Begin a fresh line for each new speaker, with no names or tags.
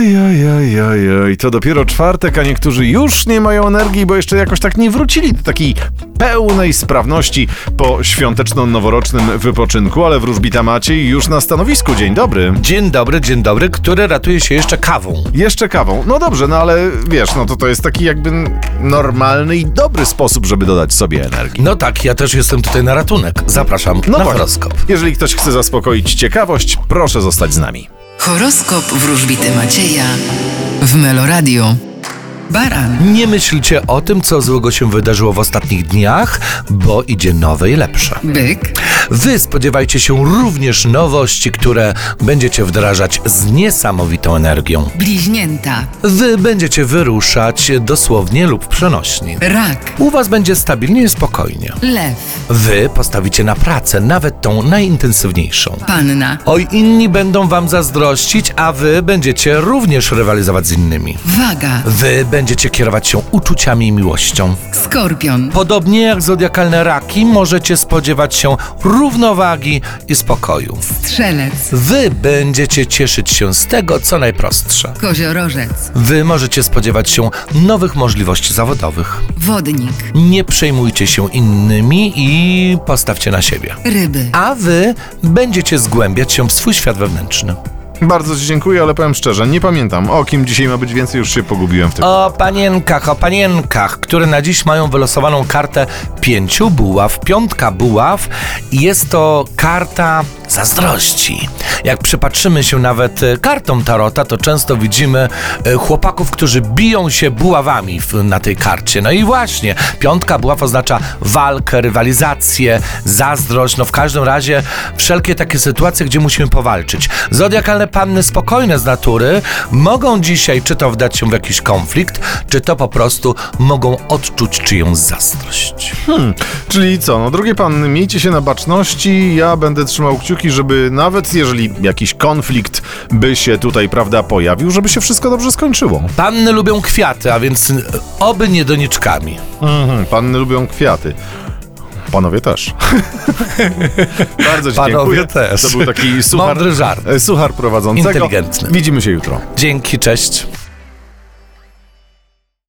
Oj, oj, oj, oj, oj, to dopiero czwartek, a niektórzy już nie mają energii, bo jeszcze jakoś tak nie wrócili do takiej pełnej sprawności po świąteczno-noworocznym wypoczynku, ale wróżbita Maciej już na stanowisku. Dzień dobry.
Dzień dobry, dzień dobry, który ratuje się jeszcze kawą.
Jeszcze kawą. No dobrze, no ale wiesz, no to to jest taki jakby normalny i dobry sposób, żeby dodać sobie energii.
No tak, ja też jestem tutaj na ratunek. Zapraszam
No
na
właśnie.
horoskop.
Jeżeli ktoś chce zaspokoić ciekawość, proszę zostać z nami.
Horoskop wróżbity Macieja w Meloradio. Baran,
Nie myślcie o tym, co złego się wydarzyło w ostatnich dniach, bo idzie nowe i lepsze.
byk,
Wy spodziewajcie się również nowości, które będziecie wdrażać z niesamowitą energią.
bliźnięta,
Wy będziecie wyruszać dosłownie lub przenośni.
rak,
U was będzie stabilnie i spokojnie.
lew,
Wy postawicie na pracę, nawet tą najintensywniejszą.
panna,
Oj, inni będą wam zazdrościć, a wy będziecie również rywalizować z innymi.
waga,
Wy będziecie kierować się uczuciami i miłością.
skorpion,
Podobnie jak zodiakalne raki, możecie spodziewać się równowagi i spokoju.
strzelec,
Wy będziecie cieszyć się z tego, co najprostsze.
koziorożec,
Wy możecie spodziewać się nowych możliwości zawodowych.
wodnik,
Nie przejmujcie się innymi i postawcie na siebie.
ryby,
A wy będziecie zgłębiać się w swój świat wewnętrzny.
Bardzo Ci dziękuję, ale powiem szczerze, nie pamiętam o kim dzisiaj ma być więcej, już się pogubiłem w tym.
O panienkach, o panienkach, które na dziś mają wylosowaną kartę pięciu buław, piątka buław jest to karta zazdrości. Jak przypatrzymy się nawet e, kartom tarota, to często widzimy e, chłopaków, którzy biją się buławami na tej karcie. No i właśnie, piątka buław oznacza walkę, rywalizację, zazdrość, no w każdym razie wszelkie takie sytuacje, gdzie musimy powalczyć. Zodiakalne panny spokojne z natury mogą dzisiaj czy to wdać się w jakiś konflikt, czy to po prostu mogą odczuć czyjąś zazdrość.
Czyli co, no drogie panny, miejcie się na baczności, ja będę trzymał kciuki, żeby nawet jeżeli jakiś konflikt by się tutaj, prawda, pojawił, żeby się wszystko dobrze skończyło.
Panny lubią kwiaty, a więc y, oby nie doniczkami.
Mhm, panny lubią kwiaty. Panowie też. Bardzo Ci
Panowie
dziękuję.
też.
To był taki suchar,
Mądry żart.
e, suchar prowadzącego.
Inteligentny.
Widzimy się jutro.
Dzięki, cześć.